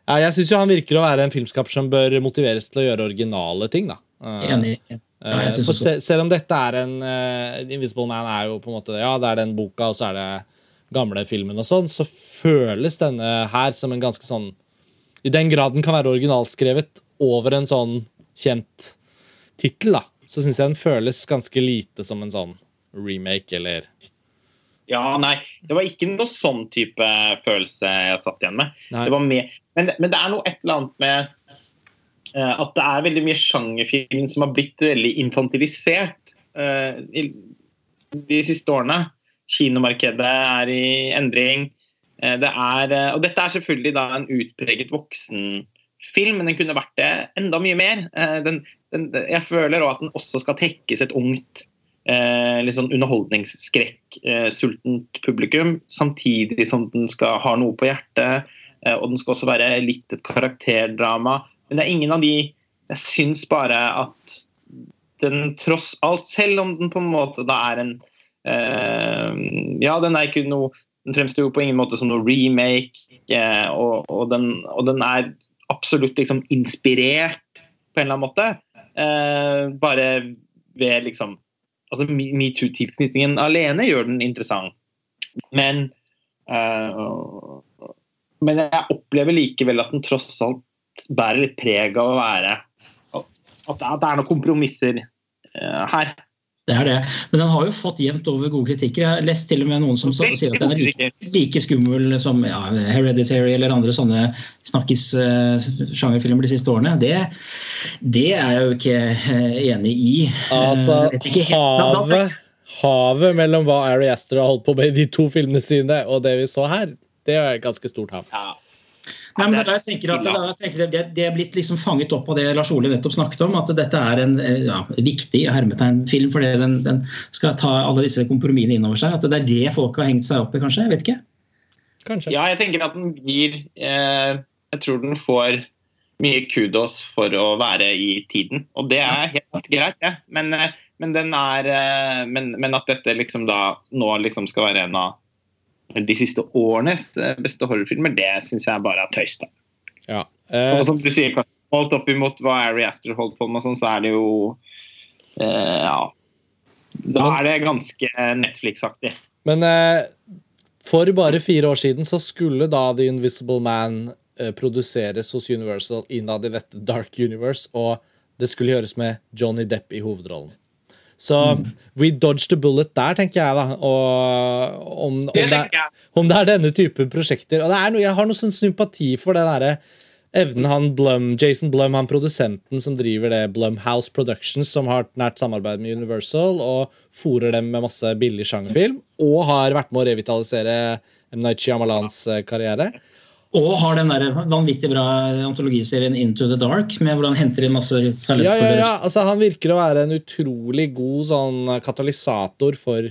ja, jeg syns han virker å være en filmskaper som bør motiveres til å gjøre originale ting. da. Eh, enig. Ja, jeg Eh, synes også. selv om dette er en uh, Invisible Man er jo på en måte Ja, det er den boka, og så er det gamle filmen og sånn, så føles denne her som en ganske sånn I den grad den kan være originalskrevet over en sånn kjent tittel, da, så syns jeg den føles ganske lite som en sånn remake eller Ja, nei, det var ikke noe sånn type følelse jeg satt igjen med. Det men, men det er noe et eller annet med uh, at det er veldig mye sjangerfilm som har blitt veldig infantilisert uh, i, de siste årene. Kinomarkedet er i endring. Uh, det er, og dette er selvfølgelig da en utpreget voksenfilm, men den kunne vært det enda mye mer. Den, den, jeg føler også at den også skal tekkes et ungt eh, litt sånn underholdningsskrekk-sultent publikum, samtidig som den skal ha noe på hjertet. eh, og den skal også være litt et karakterdrama. Men det er ingen av de Jeg syns bare at den tross alt, selv om den på en måte da er en eh, Ja, den er ikke noe Den fremstår jo på ingen måte som noe remake, eh, og, og, den, og den er absolutt liksom inspirert på en eller annen måte. Eh, bare ved liksom altså Metoo-tilknytningen alene gjør den interessant. Men uh, Men jeg opplever likevel at den tross alt bærer litt preg av å være At det er noen kompromisser uh, her. Det er det. Men den har jo fått jevnt over gode kritikker. Jeg har lest til og med noen som sier at den er like, like skummel som ja, Hereditary eller andre sånne snakkis-sjangerfilmer de siste årene. Det, det, er jeg jo ikke enig i. Altså, havet, havet mellom hva Ari Aster har holdt på med i de to filmene sine, og det vi så her, det er et ganske stort hav. Ja. Nei, men jeg tenker at jeg tenker det, det, er blitt liksom fanget opp av det Lars Ole nettopp snakket om. At dette er en ja, viktig hermetegnfilm fordi den, den, skal ta alle disse kompromissene inn over seg. At det er det folk har hengt seg opp i, kanskje? Jeg vet ikke. Kanskje. Ja, jeg tenker at den gir eh, Jeg tror den får mye kudos for å være i tiden. Og det er helt greit, ja. men, men, er, men, men at dette liksom da nå liksom skal være en av de siste årenes eh, beste horrorfilmer, det syns jeg bare er tøys. da. Ja. Eh, og som du sier, holdt opp imot hva Ari Aster holdt på med, sånn, så er det jo eh, Ja. Da er det ganske Netflix-aktig. Men eh, for bare fire år siden så skulle da The Invisible Man eh, produseres hos Universal innad i dette Dark Universe, og det skulle gjøres med Johnny Depp i hovedrollen. Så mm. we dodged a bullet der, tenker jeg, da. Og om, om, det, er, om det er denne type prosjekter. Og noe, jeg har noe sånn sympati for det derre evnen han Blum, Jason Blum, han produsenten som driver det Blumhouse Productions, som har nært samarbeid med Universal og fòrer dem med masse billig sjangerfilm, og har vært med å revitalisere M. Night Shyamalans eh, karriere. Og har den der vanvittig bra antologiserien Into the Dark, med hvor han henter inn masse talent. Ja, ja, ja. Altså, han virker å være en utrolig god sånn, katalysator for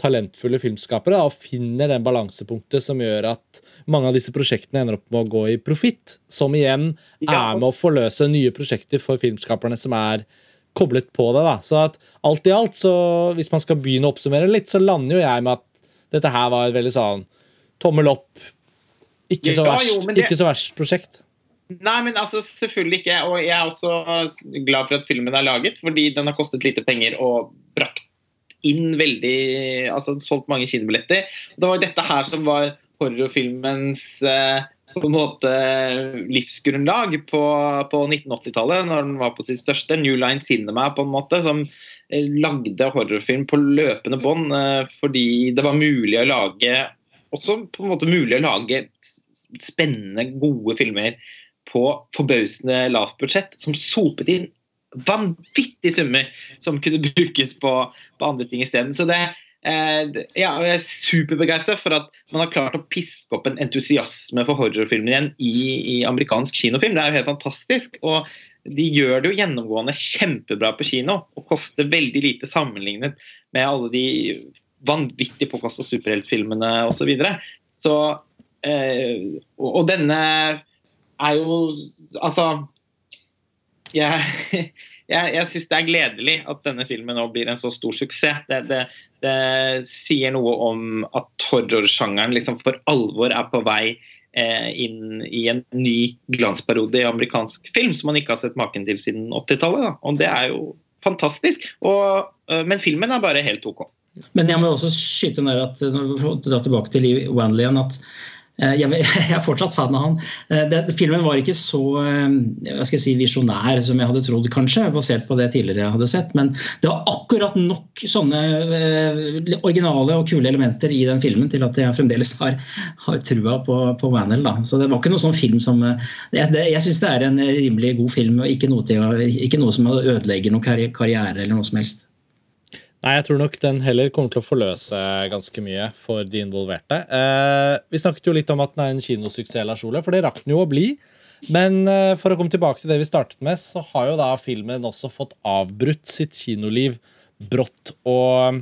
talentfulle filmskapere da, og finner den balansepunktet som gjør at mange av disse prosjektene ender opp med å gå i profitt. Som igjen er med å forløse nye prosjekter for filmskaperne som er koblet på det. da. Så at alt i alt, så hvis man skal begynne å oppsummere litt, så lander jo jeg med at dette her var veldig sånn tommel opp ikke så verst, ja, jo, det... ikke så verst prosjekt. Nei, men altså selvfølgelig ikke. Og jeg er også glad for at filmen er laget, fordi den har kostet lite penger og brakt inn veldig Altså solgt mange kinobilletter. Det var dette her som var horrorfilmens eh, på en måte livsgrunnlag på, på 1980-tallet, når den var på sitt største. New Line Cinema, på en måte, som eh, lagde horrorfilm på løpende bånd eh, fordi det var mulig å lage også på en måte mulig å lage spennende, gode filmer på forbausende lavt budsjett, som sopet inn vanvittige summer som kunne brukes på, på andre ting isteden. Så det, eh, ja, jeg er superbegeistra for at man har klart å piske opp en entusiasme for horrorfilmer igjen i, i, amerikansk kinofilm. Det er jo helt fantastisk. og de gjør det jo gjennomgående kjempebra på kino og koster veldig lite sammenlignet med alle de vanvittig påkosta superheltfilmene osv. Så, videre. så og denne er jo Altså Jeg, *laughs* jeg, jeg syns det er gledelig at denne filmen nå blir en så stor suksess. Det, det, det sier noe om at horrorsjangeren liksom for alvor er på vei eh, inn i en ny glansperiode i amerikansk film som man ikke har sett maken til siden 80-tallet. Og det er jo fantastisk. Og, eh, men filmen er bare helt OK. Men jeg må også skyte ned at, dra tilbake til Wanley igjen, at Eh, jeg er fortsatt fan av han. Eh, filmen var ikke så eh, si, visjonær som jeg hadde trodd, kanskje, basert på det tidligere jeg hadde sett. Men det var akkurat nok sånne originale og kule elementer i den filmen til at jeg fremdeles har, har trua på, på Vanel. Da. Så det var ikke noe sånn film som Jeg, det, jeg syns det er en rimelig god film, og ikke noe, til, ikke noe som ødelegger noen karriere eller noe som helst. Nei, jeg tror nok den heller kommer til å forløse ganske mye for de involverte. Eh, vi snakket jo litt om at den er en kinosuksess, Lars for det rakk den jo å bli. Men eh, for å komme tilbake til det vi startet med, så har jo da filmen også fått avbrutt sitt kinoliv brått. Og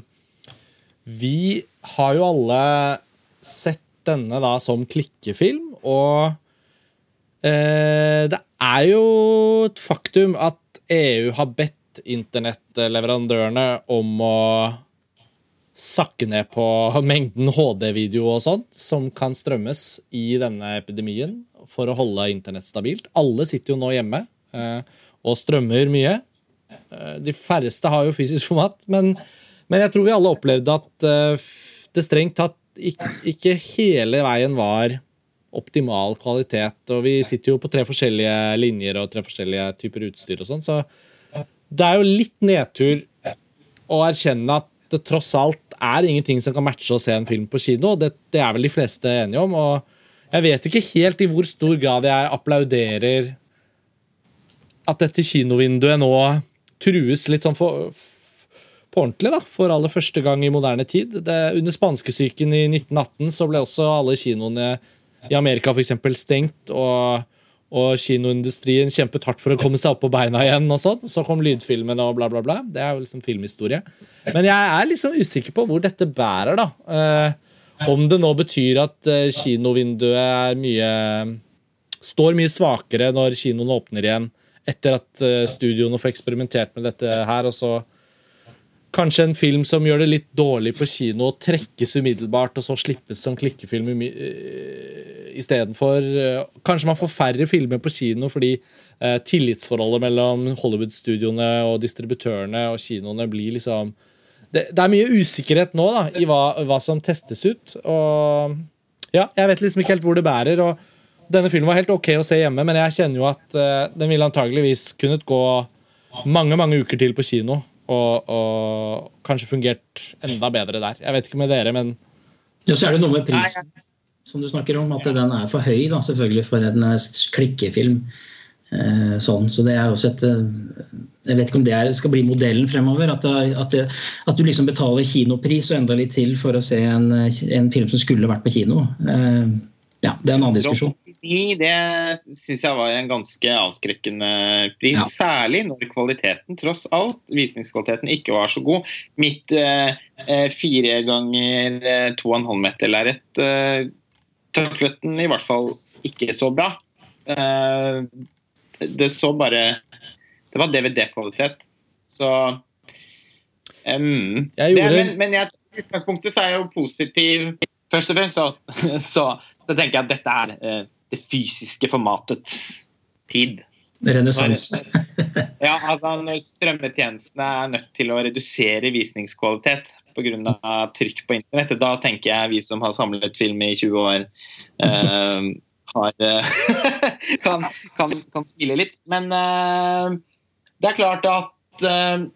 vi har jo alle sett denne da som klikkefilm, og eh, det er jo et faktum at EU har bedt internettleverandørene om å sakke ned på mengden HD-video og sånn som kan strømmes i denne epidemien for å holde internett stabilt. Alle sitter jo nå hjemme eh, og strømmer mye. Eh, de færreste har jo fysisk format, men Men jeg tror vi alle opplevde at uh, det strengt tatt ikke, ikke, hele veien var optimal kvalitet. Og vi sitter jo på tre forskjellige linjer og tre forskjellige typer utstyr og sånn, så det er jo litt nedtur å erkjenne at det tross alt er ingenting som kan matche å se en film på kino. Det, det er vel de fleste enige om. og Jeg vet ikke helt i hvor stor grad jeg applauderer at dette kinovinduet nå trues litt sånn for, på ordentlig, da, for aller første gang i moderne tid. Det, under spanskesyken i 1918 så ble også alle kinoene i Amerika for eksempel, stengt. og og kinoindustrien kjempet hardt for å komme seg opp på beina igjen. og sånn. Så kom lydfilmen og bla, bla, bla. Det er jo liksom filmhistorie. Men jeg er liksom usikker på hvor dette bærer. da. Eh, om det nå betyr at eh, kinovinduet er mye står mye svakere når kinoene åpner igjen, etter at eh, studioene får eksperimentert med dette her. og så Kanskje en film som gjør det litt dårlig på kino, trekkes umiddelbart, og så slippes som klikkefilm uh, istedenfor. Uh, kanskje man får færre filmer på kino fordi uh, tillitsforholdet mellom Hollywood-studioene og distributørene og kinoene blir liksom Det, det er mye usikkerhet nå da, i hva, hva, som testes ut. Og ja, jeg vet liksom ikke helt hvor det bærer. og Denne filmen var helt ok å se hjemme, men jeg kjenner jo at uh, den ville antageligvis kunnet gå mange mange uker til på kino. Og, og, kanskje fungert enda bedre der. Jeg vet ikke med dere, men Ja, så er det noe med prisen som du snakker om, at den er for høy da, selvfølgelig for en eh, klikkefilm. Eh, sånn, så det er også et eh, Jeg vet ikke om det er, skal bli modellen fremover. At, det, at, det, at, du liksom betaler kinopris og enda litt til for å se en, en film som skulle vært på kino. Eh, ja, Det er en annen diskusjon. Det syns jeg var en ganske avskrekkende pris. Ja. Særlig når kvaliteten, tross alt, visningskvaliteten ikke var så god. Mitt eh, eh fire ganger eh, to og en halv meter lerret eh, taklet den i hvert fall ikke så bra. Eh, det så bare Det var DVD-kvalitet. Så um, det, men, men jeg, i utgangspunktet så er jeg jo positiv. Først og fremst så, *laughs* så så tenker jeg at dette er eh, det fysiske formatets tid. Renessanse. *laughs* ja, altså når strømmetjenestene er nødt til å redusere visningskvalitet pga. trykk på internett, da tenker jeg vi som har samlet film i 20 år, eh, har, eh, *laughs* kan, kan, kan, smile litt. Men eh, det er klart at eh,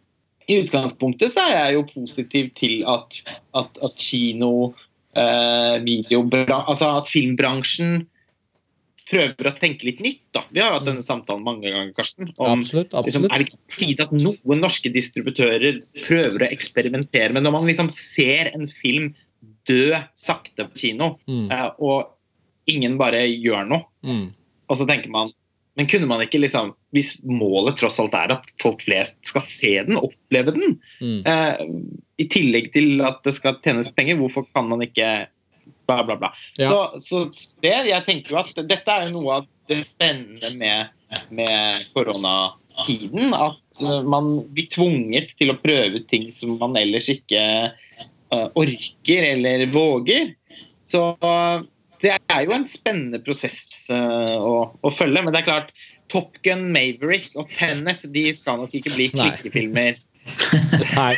i utgangspunktet så er jeg jo positiv til at, at, at kino eh, altså at filmbransjen prøver å tenke litt nytt. da. Vi har hatt denne samtalen mange ganger, Karsten. Om, absolutt, absolutt. Liksom, er det ikke tid at noen norske distributører prøver å eksperimentere Men Når man liksom ser en film dø sakte på kino, mm. eh, og ingen bare gjør noe, mm. og så tenker man men kunne man ikke liksom Hvis målet tross alt er at folk flest skal se den, oppleve den, mm. eh, i tillegg til at det skal tjenes penger, hvorfor kan man ikke bla, bla, bla. Ja. Så, så det, jeg tenker jo at dette er jo noe av det spennende med, med koronatiden. At man blir tvunget til å prøve ting som man ellers ikke uh, orker eller våger. Så det er jo en spennende prosess uh, å, å, følge. Men det er klart, Top Gun, Maverick og Tenet de skal nok ikke bli klikkefilmer. *laughs* *laughs* Nei.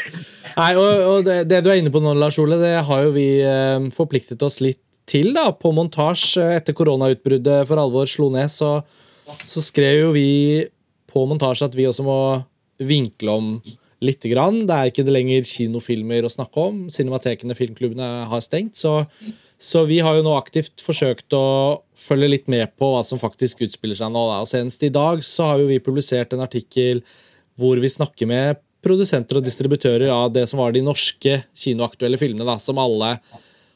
Nei, og, og det, det, du er inne på nå, Lars Ole, det har jo vi eh, forpliktet oss litt til da, på montasje etter koronautbruddet for alvor slo ned. Så, så skrev jo vi på montasje at vi også må vinkle om lite grann. Det er ikke det lenger kinofilmer å snakke om. Cinematekene, filmklubbene har stengt. Så så vi har jo nå aktivt forsøkt å følge litt med på hva som faktisk utspiller seg nå. Og senest i dag så har jo vi publisert en artikkel hvor vi snakker med produsenter og distributører av det som var de norske kinoaktuelle filmene, da, som alle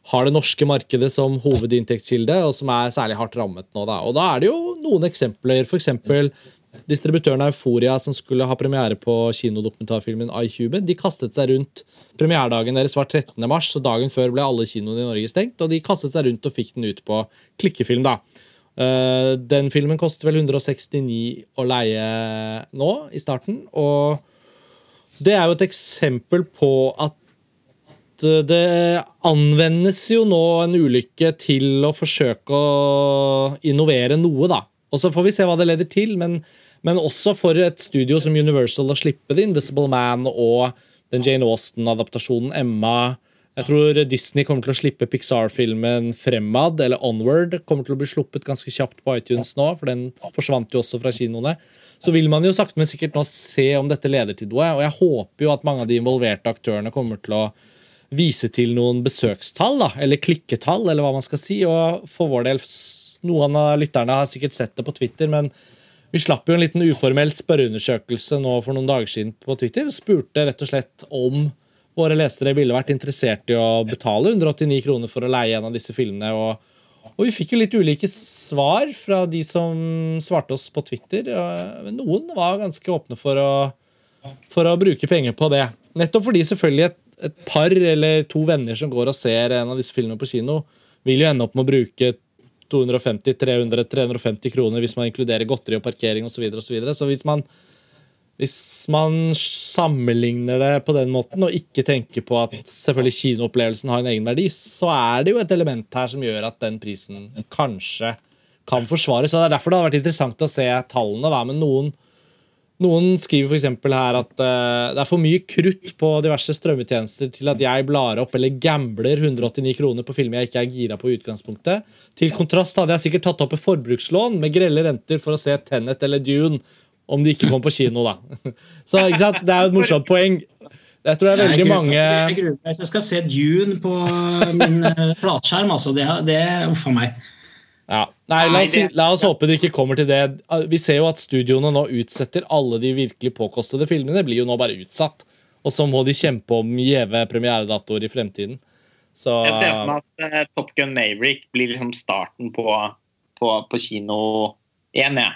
har det norske markedet som hovedinntektskilde, og som er særlig hardt rammet nå. Da. Og da er det jo noen eksempler. For eksempel Distributøren Euforia, som skulle ha premiere på kinodokumentarfilmen iCuben, de kastet seg rundt. Premieredagen deres var 13. mars, så dagen før ble alle kinoene i Norge stengt. Og de kastet seg rundt og fikk den ut på klikkefilm. da. Uh, den filmen koster vel 169 å leie nå, i starten. Og det er jo et eksempel på at det anvendes jo nå en ulykke til å forsøke å innovere noe, da. Og så får vi se hva det leder til, men men også for et studio som Universal å slippe The Invisible Man og den Jane Austen-adaptasjonen Emma. Jeg tror Disney kommer til å slippe Pixar-filmen Fremad, eller Onward, kommer til å bli sluppet ganske kjapt på iTunes nå, for den forsvant jo også fra kinoene. Så vil man jo sakte, men sikkert nå se om dette leder til noe. Og jeg håper jo at mange av de involverte aktørene kommer til å vise til noen besøkstall, da, eller klikketall, eller hva man skal si. Og for vår del, noen av lytterne har sikkert sett det på Twitter, men vi slapp jo en liten uformell spørreundersøkelse nå for noen dager siden på Twitter. Spurte rett og slett om våre lesere ville vært interessert i å betale 189 kroner for å leie en av disse filmene. Og, og vi fikk jo litt ulike svar fra de som svarte oss på Twitter. Noen var ganske åpne for å, for å bruke penger på det. Nettopp fordi selvfølgelig et, et par eller to venner som går og ser en av disse filmene på kino, vil jo ende opp med å bruke 250-300-350 kroner hvis man inkluderer godteri og parkering osv. Så, videre, og så, videre. så hvis man hvis man sammenligner det på den måten og ikke tenker på at selvfølgelig kinoopplevelsen har en egen verdi, så er det jo et element her som gjør at den prisen kanskje kan forsvares. Og Det er derfor det har vært interessant å se tallene. Da. Men noen, noen skriver f.eks. her at uh, det er for mye krutt på diverse strømmetjenester til at jeg blar opp eller gambler 189 kroner på filmer jeg ikke er gira på i utgangspunktet. Til kontrast hadde jeg sikkert tatt opp et forbrukslån med grelle renter for å se Tennet eller Dune om de ikke kom på kino, da. Så ikke sant? Det er jo et morsomt poeng. Jeg tror det er veldig mange Jeg gruer meg hvis jeg skal se Dune på min *laughs* plateskjerm. altså. Det, det Uff a meg. Ja. Nei, la oss, la oss, håpe det ikke kommer til det. Vi ser jo at studioene nå utsetter alle de virkelig påkostede filmene. Det blir jo nå bare utsatt. Og så må de kjempe om gjeve premieredatoer i fremtiden. Så, jeg ser for meg at uh, Top Gun Maverick blir liksom starten på, på, på kino 1. Ja.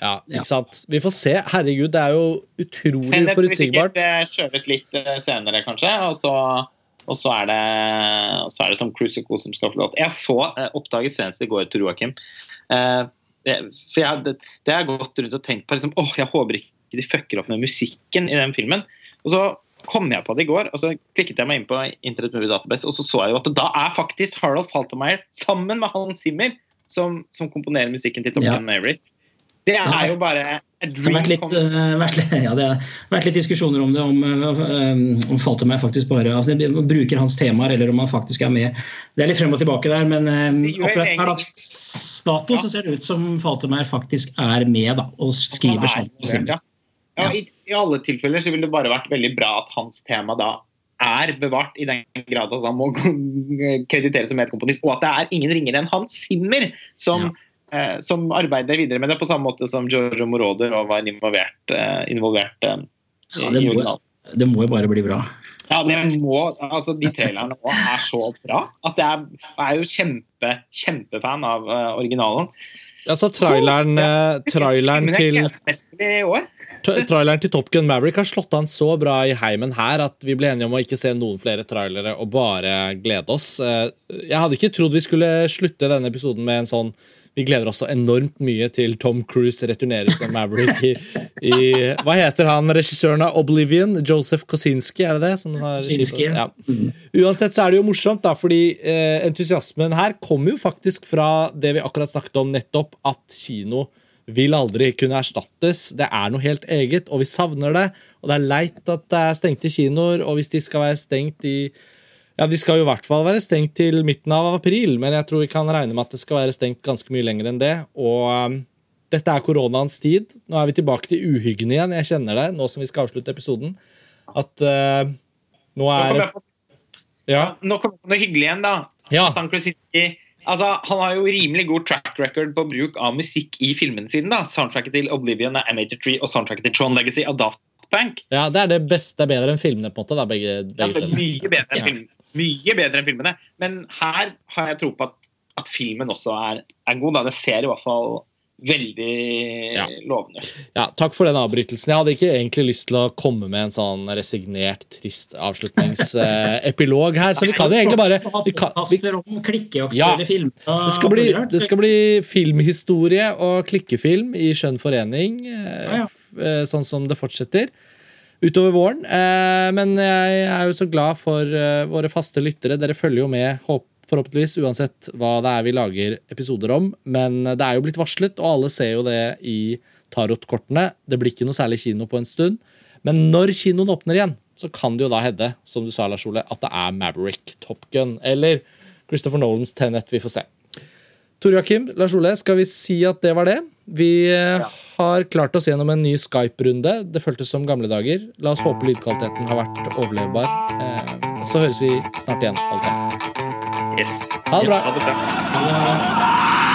Ja, ikke sant? Vi får se. Herregud, det er jo utrolig Men forutsigbart. Men skjøvet litt eh, senere, kanskje, og så, og så, er, det, så er det Tom Cruise som skal få lov. Jeg så eh, oppdaget senest i går, til Joakim. Eh, for jeg, det, det har gått rundt og tenkt på liksom, åh, jeg håper ikke de fucker opp med musikken i den filmen. Og så kom jeg på det i går, og så klikket jeg meg inn på Internet Movie Database, og så så jeg jo at da er faktisk Harald Faltermeyer sammen med Hans Zimmer som, som komponerer musikken til Tom Gun ja. Maverick. Det er jo bare. Det har vært litt, uh, vært, ja, det har vært litt diskusjoner om det, om, uh, om Faltermeyer faktisk bare altså, bruker hans temaer, eller om han faktisk er med. Det er litt frem og tilbake der, men akkurat per dags dato så ser det ut som Faltermeyer faktisk er med da, og skriver sammen Ja. Ja, i, I alle tilfeller så ville det bare vært veldig bra at hans tema da er bevart i den grad at han må *laughs* krediteres som medkomponist, og at det er ingen ringere enn Hans Zimmer som ja eh, som arbeider videre med det, på samme måte som Giorgio Moroder og var involvert, eh, involvert eh, ja, det, må, det må jo bare bli bra. Ja, det må, altså De trailerne òg er så bra at jeg er, er jo kjempe, kjempefan av uh, originalen. Altså, traileren, oh, traileren til Traileren til Top Gun Maverick har slått an så bra i heimen her at vi ble enige om å ikke se noen flere trailere og bare glede oss. Jeg hadde ikke trodd vi skulle slutte denne episoden med en sånn vi gleder oss så enormt mye til Tom Cruise returnerer som Maverick i, i, Hva heter han regissøren av Oblivion? Joseph Kosinski, er det det? Kosinski. Ja. Uansett så er det jo morsomt, da, fordi eh, entusiasmen her kommer jo faktisk fra det vi akkurat snakket om nettopp, at kino vil aldri kunne erstattes. Det er noe helt eget, og vi savner det. Og det er leit at det er stengte kinoer, og hvis de skal være stengt i ja, De skal jo i hvert fall være stengt til midten av april, men jeg tror vi kan regne med at det skal være stengt ganske mye lenger enn det. Og um, dette er koronaens tid. Nå er vi tilbake til uhyggen igjen. Jeg kjenner det nå som vi skal avslutte episoden. At uh, nå er ja. Nå kommer det noe hyggelig igjen, da. Ja. Altså, han har jo rimelig god track record på bruk av musikk i filmene sine. da. Soundtracket til Oblivion er M83 og soundtracket til Tron Legacy av Daft Punk. Ja, Det er det beste, det er bedre enn filmene. på en måte da, begge, begge ja, mye bedre enn ja. filmene. Mye bedre enn filmene. Men her har jeg tro på at, at filmen også er, er, god. Da. Det ser i hvert fall veldig ja. lovende Ja, Takk for den avbrytelsen. Jeg hadde ikke egentlig lyst til å komme med en sånn resignert, trist avslutningsepilog her. Så vi kan jo egentlig bare vi kan, vi, ja, det skal, bli, det skal bli filmhistorie og klikkefilm i skjønn forening, eh, eh, sånn som det fortsetter utover våren. Eh, men jeg er jo så glad for eh, våre faste lyttere. Dere følger jo med, forhåpentligvis, uansett hva det er vi lager episoder om. Men det er jo blitt varslet, og alle ser jo det i tarotkortene. Det blir ikke noe særlig kino på en stund. Men når kinoen åpner igjen, så kan det jo da hende, som du sa, Lars Ole, at det er Maverick Top Gun. Eller Christopher Nolans Tenet. Vi får se. Tor Joakim, Lars Ole, skal vi si at det var det? Vi eh, har klart oss gjennom en ny Skype-runde. Det føltes som gamle dager. La oss håpe lydkvaliteten har vært overlevbar. Eh, så høres vi snart igjen, alle sammen. Yes. Ha det bra. Ha det bra.